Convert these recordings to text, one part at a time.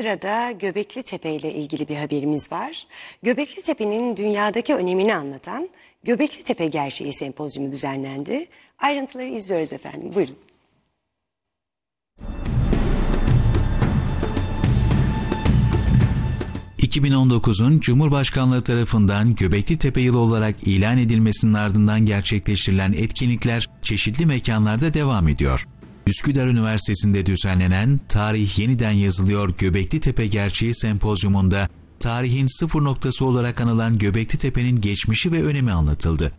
sırada Göbekli Tepe ile ilgili bir haberimiz var. Göbekli Tepe'nin dünyadaki önemini anlatan Göbekli Tepe Gerçeği Sempozyumu düzenlendi. Ayrıntıları izliyoruz efendim. Buyurun. ...2019'un Cumhurbaşkanlığı tarafından Göbekli Tepe yılı olarak ilan edilmesinin ardından gerçekleştirilen etkinlikler çeşitli mekanlarda devam ediyor. Üsküdar Üniversitesi'nde düzenlenen Tarih Yeniden Yazılıyor Göbekli Tepe Gerçeği Sempozyumunda tarihin sıfır noktası olarak anılan Göbekli Tepe'nin geçmişi ve önemi anlatıldı.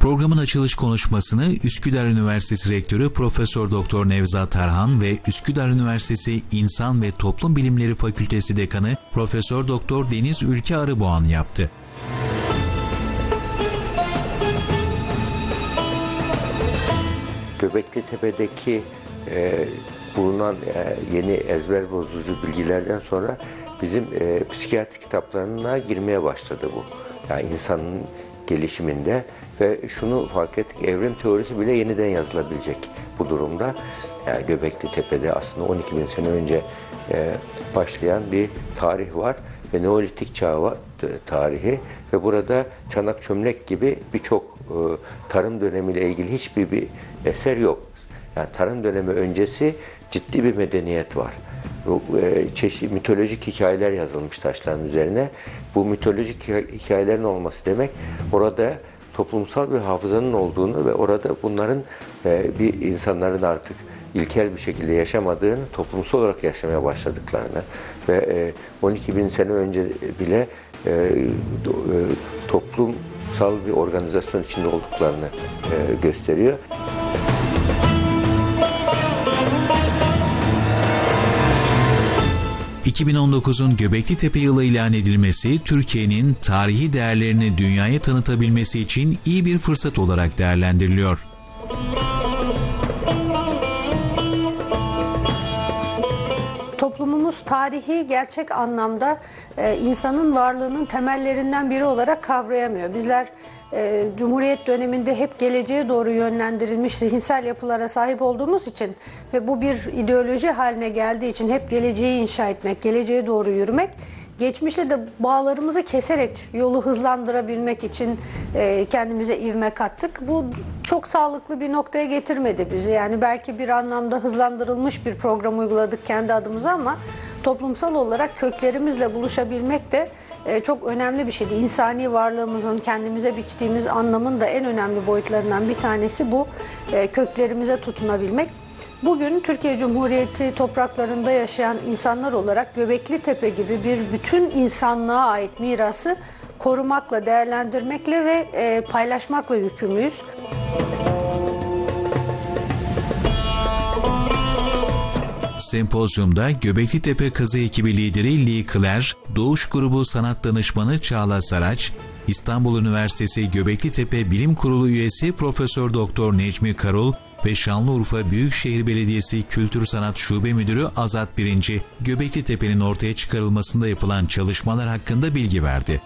Programın açılış konuşmasını Üsküdar Üniversitesi Rektörü Profesör Doktor Nevzat Tarhan ve Üsküdar Üniversitesi İnsan ve Toplum Bilimleri Fakültesi Dekanı Profesör Doktor Deniz Ülke Arıboğan yaptı. Göbekli Tepe'deki e, bulunan e, yeni ezber bozucu bilgilerden sonra bizim e, psikiyatri kitaplarına girmeye başladı bu. Yani insanın gelişiminde ve şunu fark ettik, evrim teorisi bile yeniden yazılabilecek bu durumda. Yani Göbekli Tepe'de aslında 12 bin sene önce e, başlayan bir tarih var ve Neolitik çağı tarihi ve burada çanak çömlek gibi birçok e, tarım dönemiyle ilgili hiçbir bir eser yok. Yani tarım dönemi öncesi ciddi bir medeniyet var. E, çeşitli mitolojik hikayeler yazılmış taşların üzerine. Bu mitolojik hikayelerin olması demek orada toplumsal bir hafızanın olduğunu ve orada bunların e, bir insanların artık ilkel bir şekilde yaşamadığını, toplumsal olarak yaşamaya başladıklarını ve 12 bin sene önce bile toplumsal bir organizasyon içinde olduklarını gösteriyor. 2019'un Göbekli Tepe yılı ilan edilmesi Türkiye'nin tarihi değerlerini dünyaya tanıtabilmesi için iyi bir fırsat olarak değerlendiriliyor. Toplumumuz tarihi gerçek anlamda e, insanın varlığının temellerinden biri olarak kavrayamıyor. Bizler e, Cumhuriyet döneminde hep geleceğe doğru yönlendirilmiş zihinsel yapılara sahip olduğumuz için ve bu bir ideoloji haline geldiği için hep geleceği inşa etmek, geleceğe doğru yürümek geçmişle de bağlarımızı keserek yolu hızlandırabilmek için e, kendimize ivme kattık. Bu çok sağlıklı bir noktaya getirmedi bizi. Yani belki bir anlamda hızlandırılmış bir program uyguladık kendi adımıza ama toplumsal olarak köklerimizle buluşabilmek de e, çok önemli bir şeydi. İnsani varlığımızın kendimize biçtiğimiz anlamın da en önemli boyutlarından bir tanesi bu e, köklerimize tutunabilmek. Bugün Türkiye Cumhuriyeti topraklarında yaşayan insanlar olarak Göbekli Tepe gibi bir bütün insanlığa ait mirası korumakla, değerlendirmekle ve e, paylaşmakla yükümlüyüz. Sempozyumda Göbekli Tepe Kazı ekibi lideri Lee Kler, Doğuş Grubu Sanat Danışmanı Çağla Saraç, İstanbul Üniversitesi Göbekli Tepe Bilim Kurulu üyesi Profesör Doktor Necmi Karul ve Şanlıurfa Büyükşehir Belediyesi Kültür Sanat Şube Müdürü Azat Birinci, Göbekli Tepe'nin ortaya çıkarılmasında yapılan çalışmalar hakkında bilgi verdi.